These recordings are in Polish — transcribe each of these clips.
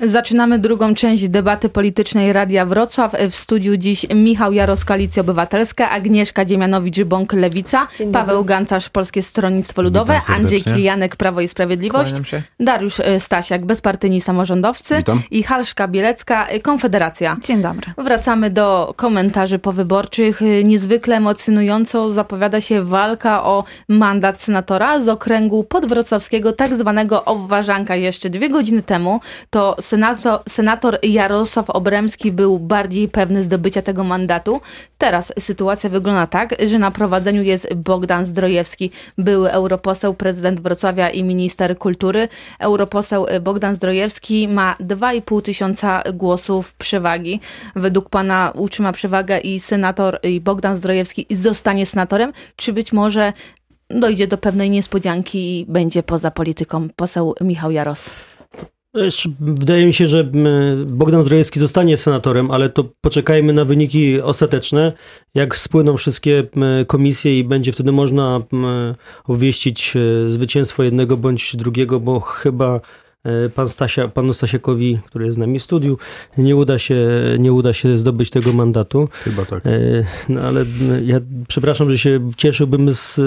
Zaczynamy drugą część debaty politycznej Radia Wrocław. W studiu dziś Michał Jaros, Koalicja Obywatelska, Agnieszka Dziemianowicz-Bąk, Lewica, Paweł Gancarz, Polskie Stronnictwo Ludowe, Andrzej Klijanek, Prawo i Sprawiedliwość, Dariusz e, Stasiak, Bezpartyjni Samorządowcy Witam. i Halszka Bielecka, e, Konfederacja. Dzień dobry. Wracamy do komentarzy powyborczych. E, Niezwykle emocjonująco zapowiada się walka o mandat senatora z okręgu podwrocławskiego, tak zwanego obważanka. Jeszcze dwie godziny temu to senator, senator Jarosław Obremski był bardziej pewny zdobycia tego mandatu. Teraz sytuacja wygląda tak, że na prowadzeniu jest Bogdan Zdrojewski, były europoseł, prezydent Wrocławia i minister kultury. Europoseł Bogdan Zdrojewski ma 2,5 tysiąca głosów przewagi. Według pana utrzyma przewagę i senator Bogdan Zdrojewski zostanie senatorem, czy być może dojdzie do pewnej niespodzianki i będzie poza polityką poseł Michał Jaros? Wydaje mi się, że m, Bogdan Zdrojewski zostanie senatorem, ale to poczekajmy na wyniki ostateczne. Jak spłyną wszystkie m, komisje i będzie wtedy można m, obwieścić e, zwycięstwo jednego bądź drugiego, bo chyba pan Stasia, panu Stasiakowi, który jest z nami w studiu, nie uda się, nie uda się zdobyć tego mandatu. Chyba tak. E, No ale ja przepraszam, że się cieszyłbym, z,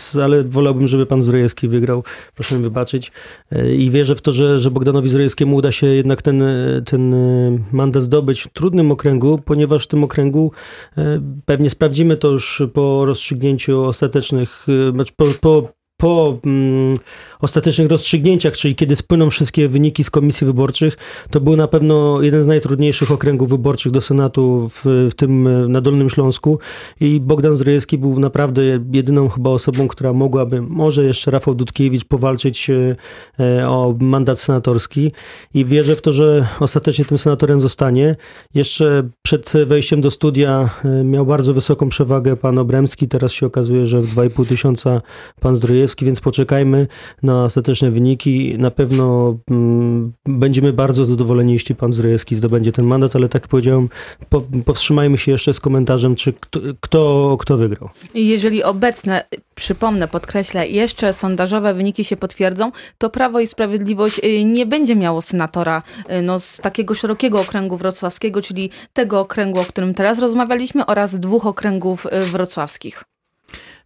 z, ale wolałbym, żeby pan Zdrojewski wygrał. Proszę mi wybaczyć. E, I wierzę w to, że, że Bogdanowi Zdrojewskiemu uda się jednak ten, e, ten e, mandat zdobyć w trudnym okręgu, ponieważ w tym okręgu e, pewnie sprawdzimy to już po rozstrzygnięciu ostatecznych, e, znaczy po, po, po mm, ostatecznych rozstrzygnięciach, czyli kiedy spłyną wszystkie wyniki z komisji wyborczych, to był na pewno jeden z najtrudniejszych okręgów wyborczych do Senatu w, w tym na Dolnym Śląsku. I Bogdan Zdrojewski był naprawdę jedyną chyba osobą, która mogłaby, może jeszcze Rafał Dudkiewicz, powalczyć e, o mandat senatorski. I wierzę w to, że ostatecznie tym senatorem zostanie. Jeszcze przed wejściem do studia e, miał bardzo wysoką przewagę pan Obremski, teraz się okazuje, że w 2,5 tysiąca pan Zdrojewski, więc poczekajmy na ostateczne wyniki. Na pewno mm, będziemy bardzo zadowoleni, jeśli pan Zdrojewski zdobędzie ten mandat, ale tak powiedziałem, po, powstrzymajmy się jeszcze z komentarzem, czy kto, kto, kto wygrał. Jeżeli obecne, przypomnę, podkreślę, jeszcze sondażowe wyniki się potwierdzą, to Prawo i Sprawiedliwość y, nie będzie miało senatora y, no, z takiego szerokiego okręgu wrocławskiego, czyli tego okręgu, o którym teraz rozmawialiśmy, oraz dwóch okręgów y, wrocławskich.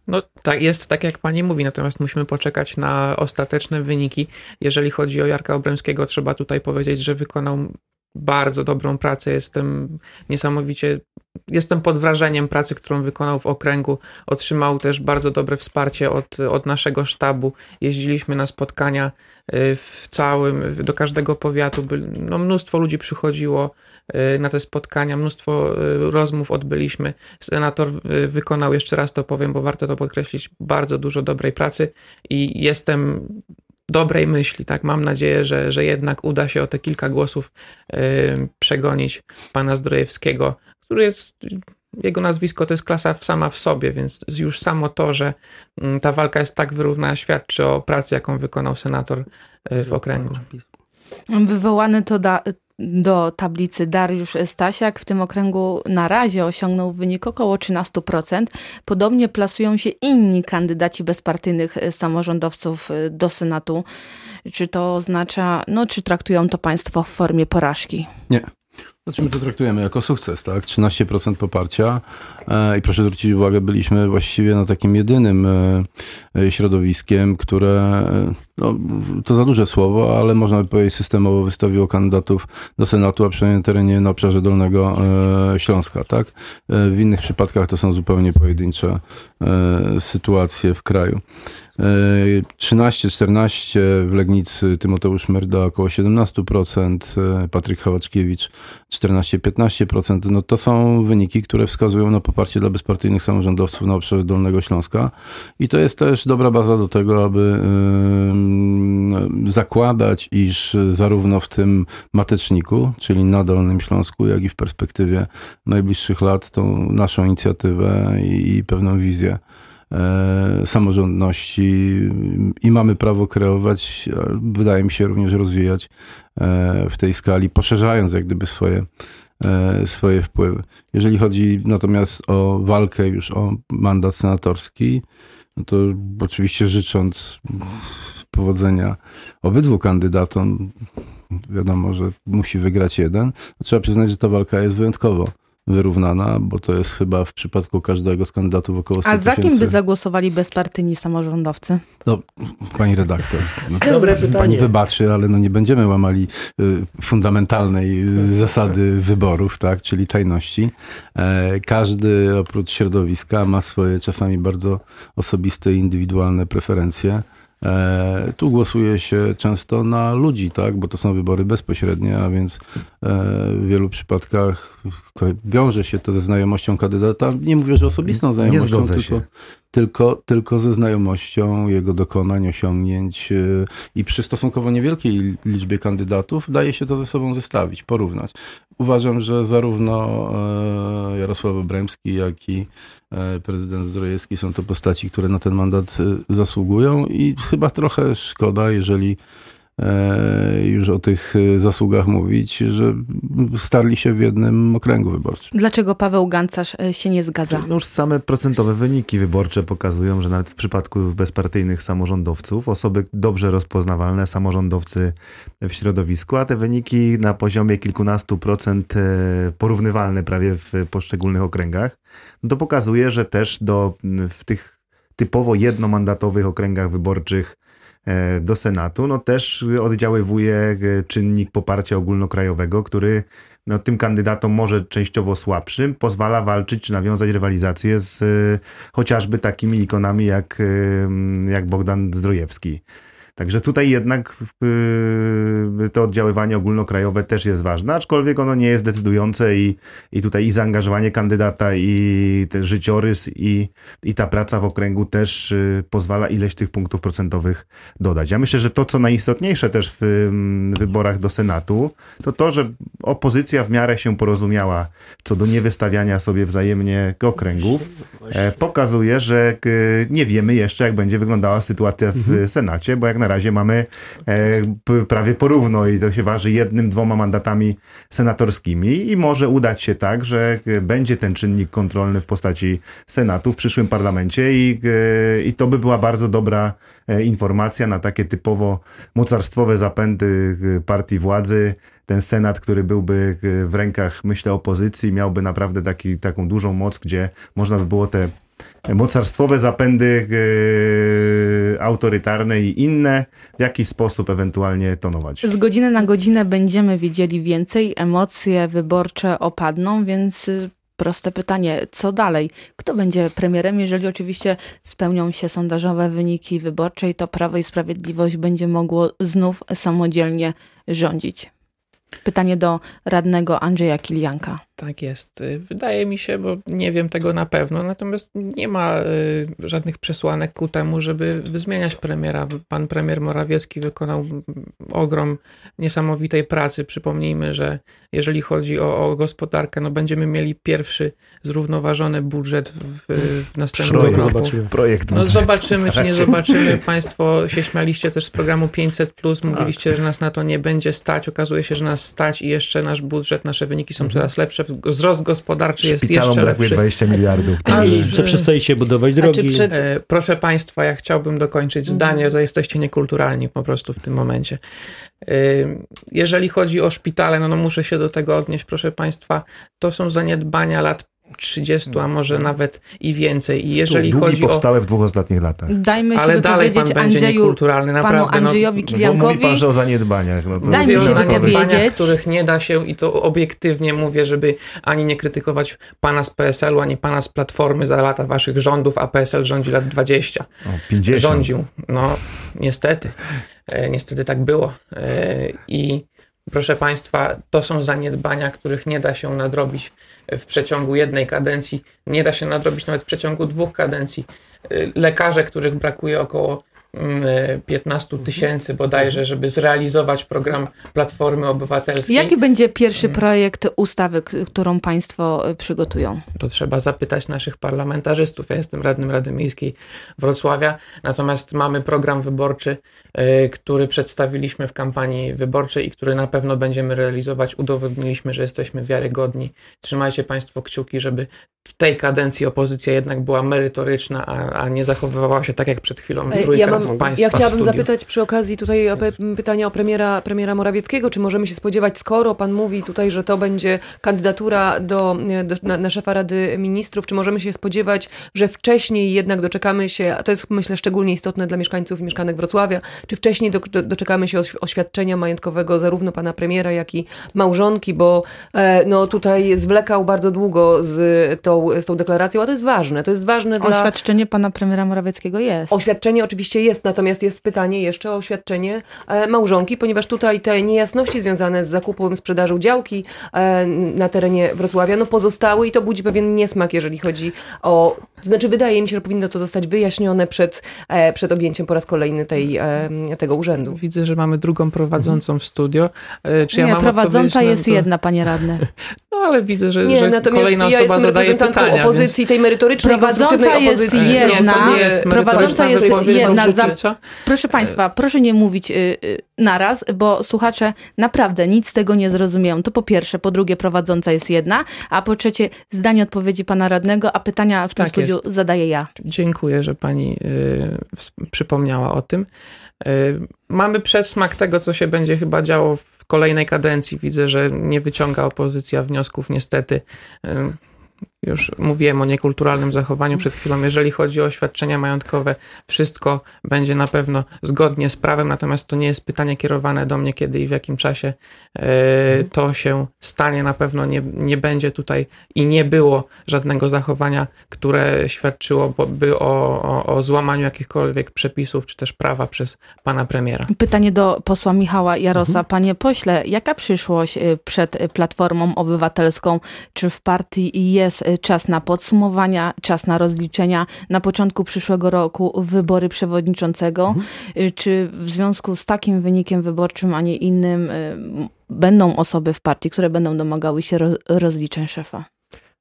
No tak, jest tak jak pani mówi, natomiast musimy poczekać na ostateczne wyniki. Jeżeli chodzi o Jarka Obremskiego, trzeba tutaj powiedzieć, że wykonał bardzo dobrą pracę. Jestem niesamowicie, jestem pod wrażeniem pracy, którą wykonał w okręgu. Otrzymał też bardzo dobre wsparcie od, od naszego sztabu. Jeździliśmy na spotkania y, w całym, do każdego powiatu. No, mnóstwo ludzi przychodziło y, na te spotkania, mnóstwo y, rozmów odbyliśmy. Senator wykonał, jeszcze raz to powiem, bo warto to podkreślić, bardzo dużo dobrej pracy i jestem dobrej myśli, tak? Mam nadzieję, że, że jednak uda się o te kilka głosów y, przegonić pana Zdrojewskiego, który jest, jego nazwisko to jest klasa sama w sobie, więc już samo to, że mm, ta walka jest tak wyrównana, świadczy o pracy, jaką wykonał senator y, w okręgu. Wywołany to da, do tablicy Dariusz Stasiak w tym okręgu na razie osiągnął wynik około 13%. Podobnie plasują się inni kandydaci bezpartyjnych e, samorządowców e, do Senatu. Czy to oznacza, no czy traktują to państwo w formie porażki? Nie. Znaczy my to traktujemy jako sukces, tak? 13% poparcia e, i proszę zwrócić uwagę, byliśmy właściwie na takim jedynym e, e, środowiskiem, które, no, to za duże słowo, ale można by powiedzieć systemowo wystawiło kandydatów do Senatu, a przynajmniej na terenie, na obszarze Dolnego Śląska, tak? W innych przypadkach to są zupełnie pojedyncze sytuacje w kraju. E, 13-14 w Legnicy Tymoteusz Merda około 17%, e, Patryk Hałaczkiewicz 14-15%. No to są wyniki, które wskazują na poparcie dla bezpartyjnych samorządowców na obszarze Dolnego Śląska i to jest też dobra baza do tego, aby zakładać, iż zarówno w tym mateczniku, czyli na Dolnym Śląsku, jak i w perspektywie najbliższych lat tą naszą inicjatywę i, pewną wizję samorządności i mamy prawo kreować, wydaje mi się również rozwijać e, w tej skali, poszerzając jak gdyby swoje, e, swoje wpływy. Jeżeli chodzi natomiast o walkę już o mandat senatorski, no to oczywiście życząc powodzenia obydwu kandydatom. Wiadomo, że musi wygrać jeden. Trzeba przyznać, że ta walka jest wyjątkowo wyrównana, bo to jest chyba w przypadku każdego z kandydatów około 100 A za kim by zagłosowali bezpartyjni samorządowcy? No, pani redaktor. No, Dobre Pani pytanie. wybaczy, ale no nie będziemy łamali y, fundamentalnej zasady wyborów, tak, czyli tajności. E, Każdy oprócz środowiska ma swoje czasami bardzo osobiste i indywidualne preferencje. E, Tu głosuje się często na ludzi, tak, bo to są wybory bezpośrednie, a więc e, w wielu przypadkach wiąże się to ze znajomością kandydata. Nie mówię, że osobistą znajomością, tylko. Tylko, tylko ze znajomością jego dokonań, osiągnięć y, i przy stosunkowo niewielkiej liczbie kandydatów daje się to ze sobą zestawić, porównać. Uważam, że zarówno e, Jarosław Obremski, jak i e, prezydent Zdrojewski są to postaci, które na ten mandat y, zasługują i chyba trochę szkoda, jeżeli już o tych y, zasługach mówić, że starli się w jednym okręgu wyborczym. Dlaczego Paweł Gancarz e, się nie zgadza? No już same procentowe wyniki wyborcze pokazują, że nawet w przypadku bezpartyjnych samorządowców, osoby dobrze rozpoznawalne, samorządowcy w środowisku, a te wyniki na poziomie kilkunastu procent e, porównywalne prawie w poszczególnych okręgach, no to pokazuje, że też do, w tych typowo jednomandatowych okręgach wyborczych e, do Senatu, no też oddziaływuje e, czynnik poparcia ogólnokrajowego, który no, tym kandydatom może częściowo słabszym pozwala walczyć czy nawiązać rywalizację z e, chociażby takimi ikonami jak, e, jak Bogdan Zdrojewski. Także tutaj jednak e, to oddziaływanie ogólnokrajowe też jest ważne, aczkolwiek ono nie jest decydujące i, i tutaj i zaangażowanie kandydata, i ten życiorys, i, i ta praca w okręgu też e, pozwala ileś tych punktów procentowych dodać. Ja myślę, że to, co najistotniejsze też w mm, wyborach do Senatu, to to, że opozycja w miarę się porozumiała co do niewystawiania sobie wzajemnie okręgów, e, pokazuje, że k- nie wiemy jeszcze, jak będzie wyglądała sytuacja w Senacie, bo jak na razie mamy e, prawie porówno i to się waży jednym, dwoma mandatami senatorskimi i może udać się tak, że k- będzie ten czynnik kontrolny w postaci Senatu w przyszłym parlamencie i, k- i to by była bardzo dobra e, informacja na takie typowo mocarstwowe zapędy e, partii władzy. Ten Senat, który byłby e, w rękach, myślę, opozycji, miałby naprawdę taki, taką dużą moc, gdzie można by było te mocarstwowe zapędy e, autorytarne i inne w jakiś sposób ewentualnie tonować. Z godziny na godzinę będziemy wiedzieli więcej, emocje wyborcze opadną, więc y, proste pytanie, co dalej? Kto będzie premierem, jeżeli oczywiście spełnią się sondażowe wyniki wyborcze to Prawo i Sprawiedliwość będzie mogło znów samodzielnie rządzić? Pytanie do radnego Andrzeja Kilianka. Tak jest. Y, Wydaje mi się, bo nie wiem tego na pewno, natomiast nie ma y, żadnych przesłanek ku temu, żeby zmieniać premiera. Pan premier Morawiecki wykonał mm, ogrom niesamowitej pracy. Przypomnijmy, że jeżeli chodzi o, o gospodarkę, no będziemy mieli pierwszy zrównoważony budżet w, w następnym Projekt. roku. Zobaczymy. Projekt No zobaczymy, czy nie zobaczymy. Państwo się śmialiście też z programu 500+, mówiliście, że nas na to nie będzie stać. Okazuje się, że nas stać i jeszcze nasz budżet, nasze wyniki są coraz lepsze. Wzrost gospodarczy jest Szpitalom jeszcze brakuje lepszy. 20 miliardów. Aż- Że przestajecie budować drogi. czy przed, E, Proszę Państwa, ja chciałbym dokończyć zdanie, że jesteście niekulturalni po prostu w tym momencie. E, Jeżeli chodzi o szpitale, no, no muszę się do tego odnieść, proszę Państwa, to są zaniedbania lat 30, a może nawet i więcej. I jeżeli Długi chodzi o... powstałe w dwóch ostatnich latach. dajmy się Ale dalej pan będzie Andrzeju, niekulturalny, panu naprawdę. no, Andrzejowi No, Kiliankowi. mówi pan, że o zaniedbaniach. No to Daj mi Mówię się o zaniedbaniach, których nie da się i to obiektywnie mówię, żeby ani nie krytykować pana z PSL-u, ani pana z Platformy za lata waszych rządów, a PSL rządzi lat 20. O, 50. Rządził. No, niestety. E, niestety tak było. E, I proszę państwa, to są zaniedbania, których nie da się nadrobić w przeciągu jednej kadencji, nie da się nadrobić nawet w przeciągu dwóch kadencji. E, Lekarze, których brakuje około 15 tysięcy bodajże, żeby zrealizować program Platformy Obywatelskiej. Jaki będzie pierwszy projekt ustawy, którą państwo y, przygotują? to trzeba zapytać naszych parlamentarzystów. Ja jestem radnym Rady Miejskiej Wrocławia, natomiast mamy program wyborczy, y, który przedstawiliśmy w kampanii wyborczej i który na pewno będziemy realizować. Udowodniliśmy, że jesteśmy wiarygodni. Trzymajcie Państwo kciuki, żeby w tej kadencji opozycja jednak była merytoryczna, a, a nie zachowywała się tak jak przed chwilą trójka ja mam- z chciałabym, państwa ja chciałabym zapytać przy okazji tutaj o pe- pytania o premiera, premiera Morawieckiego, czy możemy się spodziewać, skoro pan mówi tutaj, że to będzie kandydatura do, do, na, na szefa Rady Ministrów, czy możemy się spodziewać, że wcześniej jednak doczekamy się, a to jest myślę szczególnie istotne dla mieszkańców i mieszkanek Wrocławia, czy wcześniej do, do, doczekamy się oś- oświadczenia majątkowego zarówno pana premiera, jak i małżonki, bo e, no tutaj zwlekał bardzo długo z tą, z tą deklaracją, a to jest ważne, to jest ważne dla... Oświadczenie pana premiera Morawieckiego jest. Oświadczenie oczywiście jest, natomiast jest pytanie jeszcze o oświadczenie e, małżonki, ponieważ tutaj te niejasności związane z zakupem, sprzedażą działki e, na terenie Wrocławia, no pozostały i to budzi pewien niesmak, jeżeli chodzi o... To znaczy wydaje mi się, że powinno to zostać wyjaśnione przed, e, przed objęciem po raz kolejny tej, e, tego urzędu. Widzę, że mamy drugą prowadzącą w studio. E, Czy ja nie, mam prowadząca jest to? jedna, panie radny. No ale widzę, że, Nie, że natomiast kolejna ja osoba jestem zadaje pytania. opozycji, tej merytorycznej, Prowadząca jest opozycji. więc... jedna, Nie, nie jest prowadząca jest jedna za-. Proszę Państwa, proszę nie mówić y, y, naraz, bo słuchacze naprawdę nic z tego nie zrozumieją. To po pierwsze, po drugie prowadząca jest jedna, a po trzecie zdanie odpowiedzi pana radnego, a pytania w tym Tak studiu jest. zadaję ja. Dziękuję, że pani y, przypomniała o tym. Y, mamy przedsmak tego, co się będzie chyba działo w kolejnej kadencji. Widzę, że nie wyciąga opozycja wniosków, niestety. Y, już mówiłem o niekulturalnym zachowaniu przed chwilą. Jeżeli chodzi o oświadczenia majątkowe, wszystko będzie na pewno zgodnie z prawem, natomiast to nie jest pytanie kierowane do mnie, kiedy i w jakim czasie e, to się stanie. Na pewno nie, nie będzie tutaj i nie było żadnego zachowania, które świadczyłoby o, o, o złamaniu jakichkolwiek przepisów czy też prawa przez pana premiera. Pytanie do posła Michała Jarosa. Mhm. Panie pośle, jaka przyszłość y, przed Platformą Obywatelską? Czy w partii jest y, czas na podsumowania, czas na rozliczenia? Na początku przyszłego roku wybory przewodniczącego. Mhm. Y, Czy w związku z takim wynikiem wyborczym, a nie innym, y, będą osoby w partii, które będą domagały się ro- rozliczeń szefa?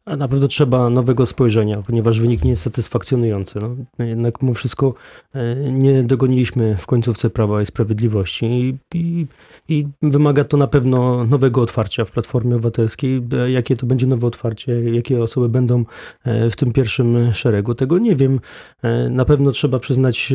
A na pewno trzeba nowego spojrzenia, ponieważ wynik nie jest satysfakcjonujący. No, jednak mimo wszystko e, nie dogoniliśmy w końcówce Prawa i Sprawiedliwości i, i, i wymaga to na pewno nowego otwarcia w Platformie Obywatelskiej. E, Jakie to będzie nowe otwarcie, jakie osoby będą e, w tym pierwszym szeregu, tego nie wiem. Na pewno trzeba przyznać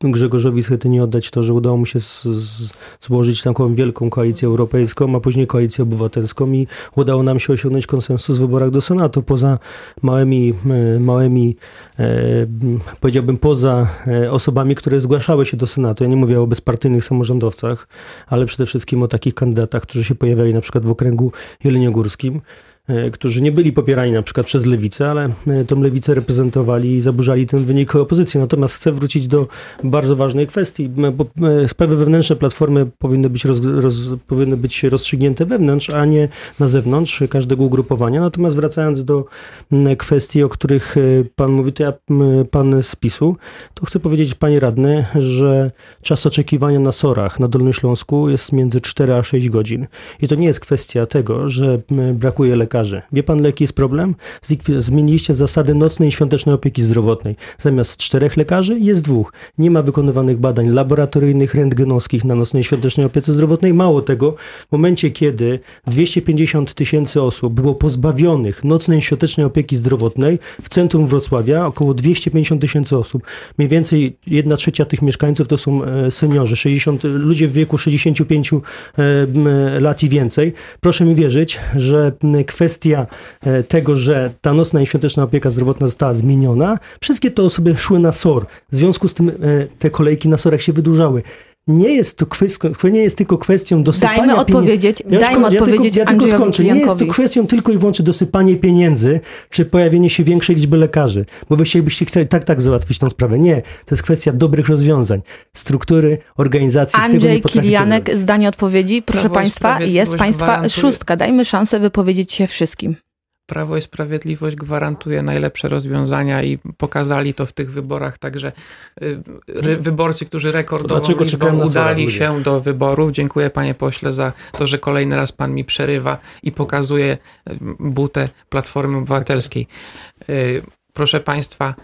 Grzegorzowi Schetynie oddać to, że udało mu się z, z, złożyć taką wielką koalicję europejską, a później koalicję obywatelską i udało nam się osiągnąć konsensus w wyborach do Senatu. Poza małymi, e, małymi e, powiedziałbym, poza e, osobami, które zgłaszały się do Senatu. Ja nie mówię o bezpartyjnych samorządowcach, ale przede wszystkim o takich kandydatach, którzy się pojawiali na przykład w okręgu jeleniogórskim którzy nie byli popierani na przykład przez lewicę, ale e, tą lewicę reprezentowali i zaburzali ten wynik opozycji. Natomiast chcę wrócić do bardzo ważnej kwestii, bo e, sprawy wewnętrzne Platformy powinny być, roz, roz, powinny być rozstrzygnięte wewnątrz, a nie na zewnątrz każdego ugrupowania. Natomiast wracając do kwestii, o których e, pan mówi, to ja, pan z PiSu, to chcę powiedzieć panie radny, że czas oczekiwania na SOR-ach na Dolnym Śląsku jest między 4 a 6 godzin. I to nie jest kwestia tego, że brakuje lekarzy. Wie pan, jaki jest problem? Zmieniliście zasady nocnej i świątecznej opieki zdrowotnej. Zamiast czterech lekarzy jest dwóch. Nie ma wykonywanych badań laboratoryjnych, rentgenowskich na nocnej i świątecznej opiece zdrowotnej. Mało tego, w momencie, kiedy 250 tysięcy osób było pozbawionych nocnej i świątecznej opieki zdrowotnej w centrum Wrocławia, około 250 tysięcy osób, mniej więcej jedna trzecia tych mieszkańców to są e, seniorzy, 60, ludzie w wieku 65 e, lat i więcej. Proszę mi wierzyć, że m, kwestia e, tego, że ta nocna i świąteczna opieka zdrowotna została zmieniona, wszystkie te osoby szły na SOR. W związku z tym e, te kolejki na SOR-ach się wydłużały. Nie jest to kwestia, nie jest tylko kwestią dosypania Dajmy odpowiedzieć, ja dajmy odpowiedzieć ja tylko, ja tylko skończę. Nie jest to kwestią tylko i wyłącznie dosypanie pieniędzy, czy pojawienie się większej liczby lekarzy. Bo wy chcielibyście chcieli tak, tak załatwić tą sprawę. Nie. To jest kwestia dobrych rozwiązań. Struktury, organizacji. tego nie Andrzej Kilianek, zdanie odpowiedzi. Proszę Państwa, jest Państwa gwarantuje- szóstka. Dajmy szansę wypowiedzieć się wszystkim. Prawo i Sprawiedliwość gwarantuje najlepsze rozwiązania i pokazali to w tych wyborach, także y, wyborcy, którzy rekordową Dlaczego liczbą udali się do wyborów. Dziękuję panie pośle za to, że kolejny raz pan mi przerywa i pokazuje y, butę Platformy Obywatelskiej. Y, Proszę Państwa,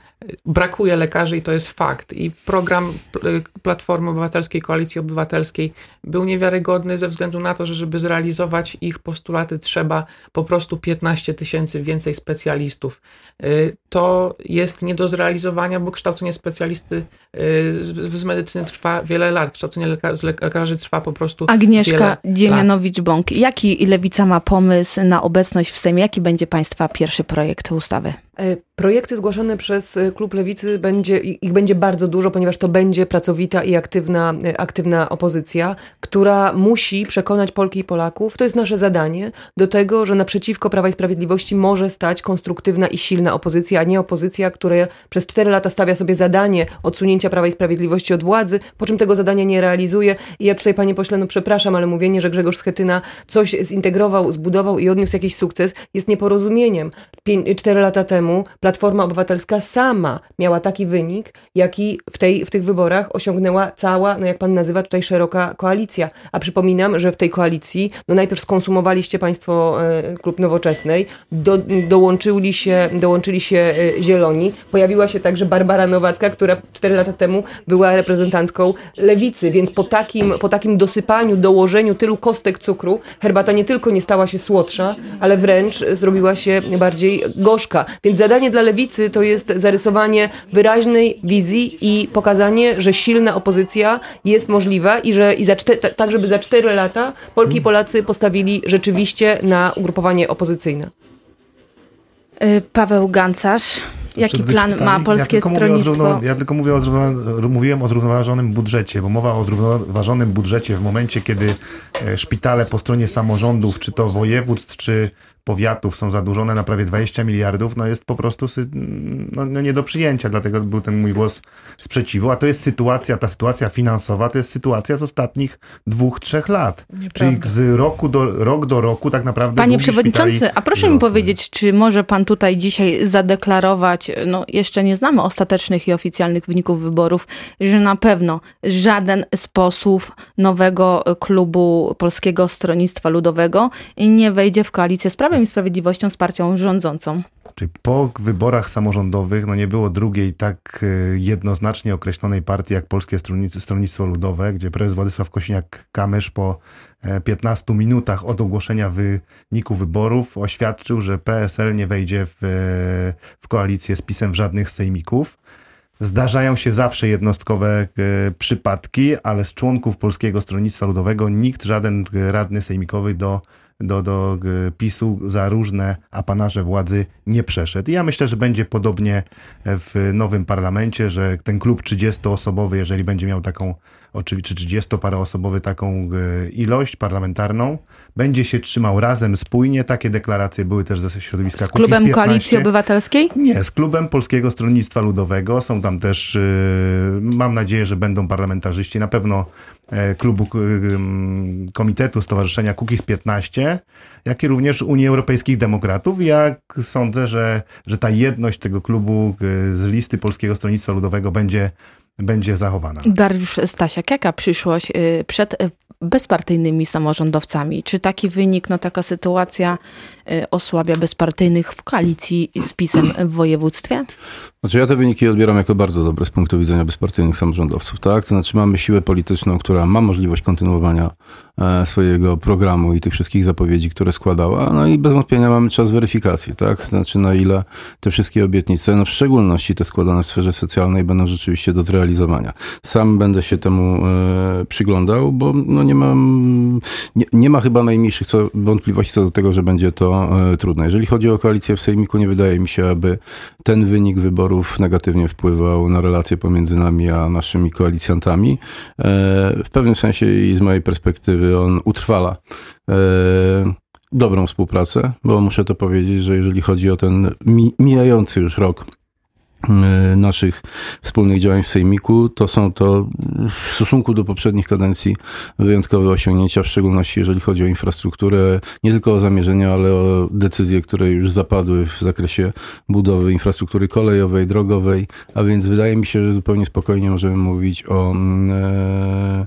Brakuje lekarzy i to jest fakt. I program Platformy Obywatelskiej, Koalicji Obywatelskiej był niewiarygodny ze względu na to, że żeby zrealizować ich postulaty trzeba po prostu 15 tysięcy więcej specjalistów. To jest nie do zrealizowania, bo kształcenie specjalisty z medycyny trwa wiele lat. Kształcenie lekarzy trwa po prostu Agnieszka Dziemianowicz-Bąk. Jaki Lewica ma pomysł na obecność w Sejmie? Jaki będzie Państwa pierwszy projekt ustawy? E, projekty zgłaszane przez e, Klub Lewicy, będzie, ich będzie bardzo dużo, ponieważ to będzie pracowita i aktywna, e, aktywna opozycja, która musi przekonać Polki i Polaków, to jest nasze zadanie, do tego, że naprzeciwko Prawa i Sprawiedliwości może stać konstruktywna i silna opozycja, a nie opozycja, która przez cztery lata stawia sobie zadanie odsunięcia Prawa i Sprawiedliwości od władzy, po czym tego zadania nie realizuje. I ja tutaj, panie pośle, no przepraszam, ale mówienie, że Grzegorz Schetyna coś zintegrował, zbudował i odniósł jakiś sukces, jest nieporozumieniem. cztery lata temu temu Platforma Obywatelska sama miała taki wynik, jaki w, tej, w tych wyborach osiągnęła cała, no jak pan nazywa tutaj szeroka koalicja. A przypominam, że w tej koalicji, no najpierw skonsumowaliście państwo e, Klub Nowoczesnej, do, dołączyli, się, dołączyli się e, Zieloni, pojawiła się także Barbara Nowacka, która cztery lata temu była reprezentantką Lewicy, więc po takim, po takim dosypaniu, dołożeniu tylu kostek cukru, herbata nie tylko nie stała się słodsza, ale wręcz zrobiła się bardziej gorzka. Więc więc zadanie dla lewicy to jest zarysowanie wyraźnej wizji i pokazanie, że silna opozycja jest możliwa i że i za tak, żeby za cztery lata Polki i Polacy postawili rzeczywiście na ugrupowanie opozycyjne. Y, Paweł Gancarz. Jaki plan ma polskie ja stronnictwo? ja tylko mówię o, mówiłem o zrównoważonym budżecie, bo mowa o zrównoważonym budżecie w momencie, kiedy e, szpitale po stronie samorządów, czy to województw, czy powiatów są zadłużone na prawie 20 miliardów, no jest po prostu no, no nie do przyjęcia, dlatego był ten mój głos sprzeciwu, a to jest sytuacja, ta sytuacja finansowa to jest sytuacja z ostatnich dwóch, trzech lat. Nieprawda. Czyli z roku do, rok do roku tak naprawdę Panie Przewodniczący, a proszę mi powiedzieć, czy może Pan tutaj dzisiaj zadeklarować, no jeszcze nie znamy ostatecznych i oficjalnych wyników wyborów, że na pewno żaden z posłów nowego klubu Polskiego Stronnictwa Ludowego nie wejdzie w koalicję z Prawem Prawem i Sprawiedliwością z partią rządzącą. Czyli po wyborach samorządowych no nie było drugiej tak e, jednoznacznie określonej partii jak Polskie Stronnictwo Ludowe, gdzie prezes Władysław Kosiniak-Kamysz po 15 e, minutach od ogłoszenia wyniku wyborów oświadczył, że PSL nie wejdzie w, e, w koalicję z PiSem w żadnych sejmików. Zdarzają się zawsze jednostkowe przypadki, ale z członków Polskiego Stronnictwa Ludowego nikt, żaden radny sejmikowy do do, do e, PiSu za różne apanaże władzy nie przeszedł. I ja myślę, że będzie podobnie w nowym parlamencie, że ten klub 30-osobowy, jeżeli będzie miał taką, oczywiście 30-paroosobowy taką e, ilość parlamentarną, będzie się trzymał razem, spójnie. Takie deklaracje były też ze środowiska Z klubem Koalicji Obywatelskiej? Nie, z klubem Polskiego Stronnictwa Ludowego. Są tam też, e, mam nadzieję, że będą parlamentarzyści. Na pewno klubu Komitetu Stowarzyszenia Kukiz 15, jak i również Unii Europejskich Demokratów. Ja sądzę, że, że ta jedność tego klubu e, z listy Polskiego Stronnictwa Ludowego będzie będzie zachowana. Dariusz Stasiak, jaka przyszłość e, przed bezpartyjnymi samorządowcami? Czy taki wynik, no taka sytuacja osłabia bezpartyjnych w koalicji z PiSem w województwie? Znaczy ja te wyniki odbieram jako bardzo dobre z punktu widzenia bezpartyjnych samorządowców, tak? To znaczy mamy siłę polityczną, która ma możliwość kontynuowania e, swojego programu i tych wszystkich zapowiedzi, które składała, no i bez wątpienia mamy czas weryfikacji, tak? Znaczy na ile te wszystkie obietnice, no w szczególności te składane w sferze socjalnej będą rzeczywiście do zrealizowania. Sam będę się temu e, przyglądał, bo no nie mam, nie, nie ma chyba najmniejszych co, wątpliwości co do tego, że będzie to e, trudne. Jeżeli chodzi o koalicję w Sejmiku, nie wydaje mi się, aby ten wynik wyborów negatywnie wpływał na relacje pomiędzy nami a naszymi koalicjantami. E, w pewnym sensie i z mojej perspektywy on utrwala dobrą współpracę, bo muszę to powiedzieć, że jeżeli chodzi o ten mijający już rok naszych wspólnych działań w Sejmiku, to są to w stosunku do poprzednich kadencji wyjątkowe osiągnięcia, w szczególności jeżeli chodzi o infrastrukturę, nie tylko o zamierzenia, ale o decyzje, które już zapadły w zakresie budowy infrastruktury kolejowej, drogowej, a więc wydaje mi się, że zupełnie spokojnie możemy mówić o e,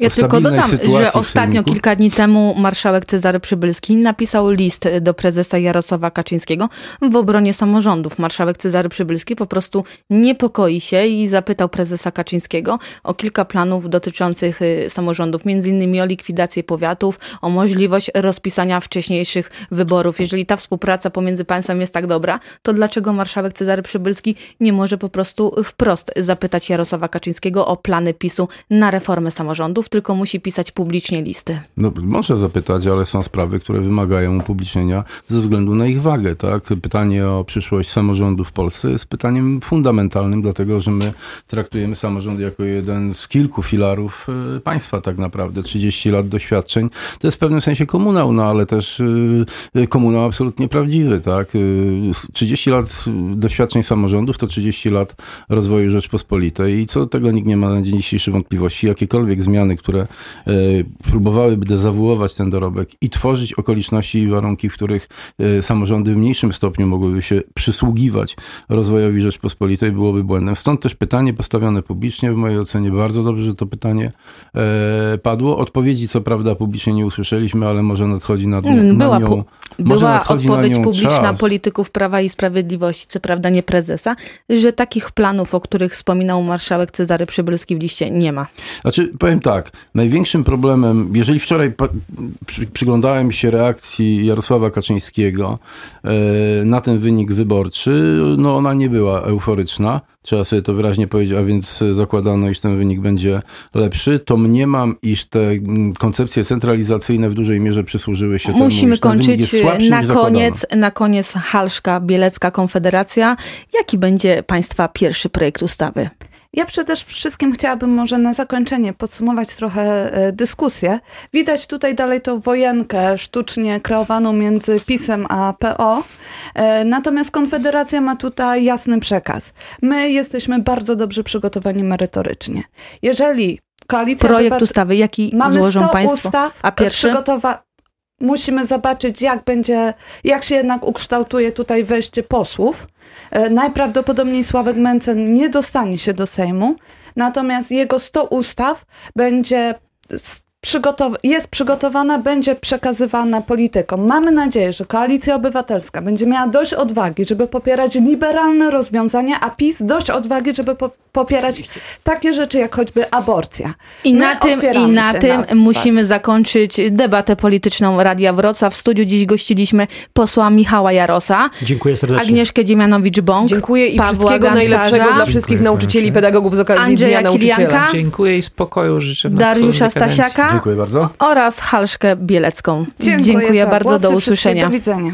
Ja o tylko dodam, że ostatnio, kilka dni temu marszałek Cezary Przybylski napisał list do prezesa Jarosława Kaczyńskiego w obronie samorządów. Marszałek Cezary Przybylski po prostu niepokoi się i zapytał prezesa Kaczyńskiego o kilka planów dotyczących y, samorządów, między innymi o likwidację powiatów, o możliwość rozpisania wcześniejszych wyborów. Jeżeli ta współpraca pomiędzy państwem jest tak dobra, to dlaczego marszałek Cezary Przybylski nie może po prostu wprost zapytać Jarosława Kaczyńskiego o plany PiSu na reformę samorządów, tylko musi pisać publicznie listy? No, może zapytać, ale są sprawy, które wymagają upublicznienia ze względu na ich wagę. Tak? Pytanie o przyszłość samorządu w Polsce jest pytaniem fundamentalnym, dlatego że my traktujemy samorząd jako jeden z kilku filarów e, państwa tak naprawdę. 30 lat doświadczeń to jest w pewnym sensie komunał, no ale też e, komunał absolutnie prawdziwy. Tak? E, 30 lat doświadczeń samorządów to 30 lat rozwoju Rzeczpospolitej i co do tego nikt nie ma na dzień dzisiejszy wątpliwości. Jakiekolwiek zmiany, które e, próbowałyby dezawuować ten dorobek i tworzyć okoliczności i warunki, w których e, samorządy w mniejszym stopniu mogłyby się przysługiwać rozwojowi Rzeczpospolitej, byłoby błędem. Stąd też pytanie postawione publicznie, w mojej ocenie bardzo dobrze, że to pytanie e, padło. Odpowiedzi co prawda publicznie nie usłyszeliśmy, ale może nadchodzi nad, Mm, Była, na pu- nią była na odpowiedź nią publiczna czas. polityków Prawa i Sprawiedliwości, co prawda nie prezesa, że takich planów, o których wspominał marszałek Cezary Przybylski w liście nie ma. Znaczy, powiem tak, największym problemem, jeżeli wczoraj przy, przyglądałem się reakcji Jarosława Kaczyńskiego e, na ten wynik wyborczy, no ona nie była euforyczna, trzeba sobie to wyraźnie powiedzieć, a więc zakładano, iż ten wynik będzie lepszy, to mniemam, iż te mm, koncepcje centralizacyjne w dużej mierze przysłużyły się temu, Musimy ten wynik kończyć na koniec, na koniec Halszka Bielecka Konfederacja. Jaki będzie Państwa pierwszy projekt ustawy? Ja przede wszystkim chciałabym może na zakończenie podsumować trochę e, dyskusję. Widać tutaj dalej tą wojenkę sztucznie kreowaną między PiSem a PO. E, Natomiast Konfederacja ma tutaj jasny przekaz. My jesteśmy bardzo dobrze przygotowani merytorycznie. Jeżeli koalicja Projekt ustawy, jaki Mamy złożą 100 Państwo? ustaw A pierwszy? przygotowa- Musimy zobaczyć, jak będzie, jak się jednak ukształtuje tutaj wejście posłów. E, Najprawdopodobniej Sławek Mencen nie dostanie się do Sejmu, natomiast jego 100 ustaw będzie przygotow- jest przygotowana, będzie przekazywana politykom. Mamy nadzieję, że Koalicja Obywatelska będzie miała dość odwagi, żeby popierać liberalne rozwiązania, a PiS dość odwagi, żeby po- popierać takie rzeczy jak choćby aborcja. I My na tym, i na tym na musimy was. zakończyć debatę polityczną Radia Wrocław. W studiu dziś gościliśmy posła Michała Jarosa, Dziękuję serdecznie. Agnieszkę Dziemianowicz-Bąk, Dziękuję i Pawła wszystkiego Gancarza, najlepszego dla wszystkich Dziękuję nauczycieli pedagogów z okazji Andrzeja Dnia Nauczyciela. Kilianka, Dziękuję i spokoju życzę. Dariusza. Stasiaka Dziękuję bardzo. oraz Halszkę Bielecką. Dziękuję, za bardzo, do usłyszenia. Do widzenia.